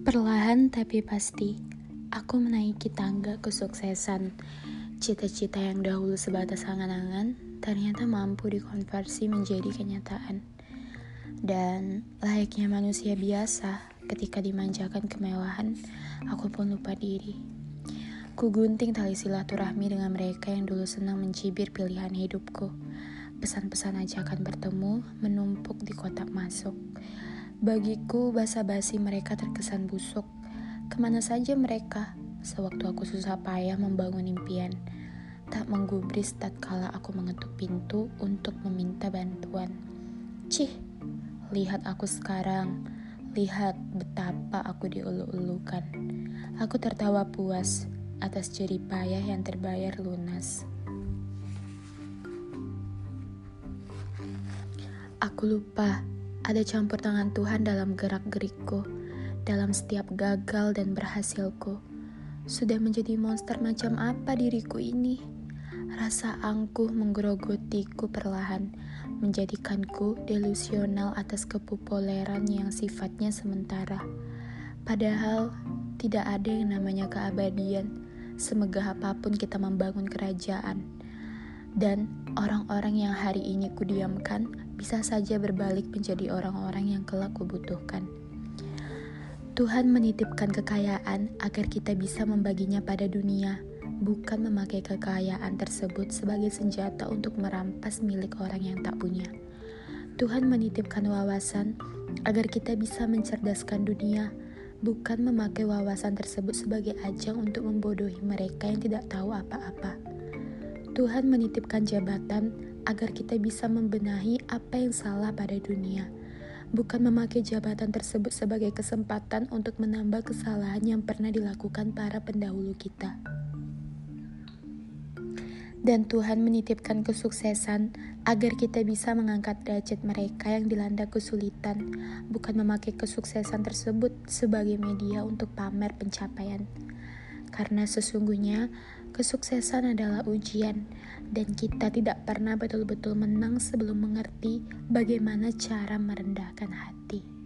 Perlahan tapi pasti, aku menaiki tangga kesuksesan. Cita-cita yang dahulu sebatas angan-angan, ternyata mampu dikonversi menjadi kenyataan. Dan layaknya manusia biasa, ketika dimanjakan kemewahan, aku pun lupa diri. Ku gunting tali silaturahmi dengan mereka yang dulu senang mencibir pilihan hidupku. Pesan-pesan ajakan bertemu menumpuk di kotak masuk. Bagiku, basa-basi mereka terkesan busuk. Ke mana saja mereka, sewaktu aku susah payah membangun impian. Tak menggubris tatkala aku mengetuk pintu untuk meminta bantuan. Cih, lihat aku sekarang. Lihat betapa aku diulu-ulukan. Aku tertawa puas atas jerih payah yang terbayar lunas. Aku lupa ada campur tangan Tuhan dalam gerak-gerikku, dalam setiap gagal dan berhasilku. Sudah menjadi monster macam apa diriku ini? Rasa angkuh menggerogotiku perlahan, menjadikanku delusional atas kepopuleran yang sifatnya sementara. Padahal tidak ada yang namanya keabadian, semegah apa pun kita membangun kerajaan. Dan orang-orang yang hari ini kudiamkan bisa saja berbalik menjadi orang-orang yang kelak kubutuhkan. Tuhan menitipkan kekayaan agar kita bisa membaginya pada dunia, bukan memakai kekayaan tersebut sebagai senjata untuk merampas milik orang yang tak punya. Tuhan menitipkan wawasan agar kita bisa mencerdaskan dunia, bukan memakai wawasan tersebut sebagai ajang untuk membodohi mereka yang tidak tahu apa-apa. Tuhan menitipkan jabatan agar kita bisa membenahi apa yang salah pada dunia, bukan memakai jabatan tersebut sebagai kesempatan untuk menambah kesalahan yang pernah dilakukan para pendahulu kita. Dan Tuhan menitipkan kesuksesan agar kita bisa mengangkat derajat mereka yang dilanda kesulitan, bukan memakai kesuksesan tersebut sebagai media untuk pamer pencapaian. Karena sesungguhnya Kesuksesan adalah ujian, dan kita tidak pernah betul-betul menang sebelum mengerti bagaimana cara merendahkan hati.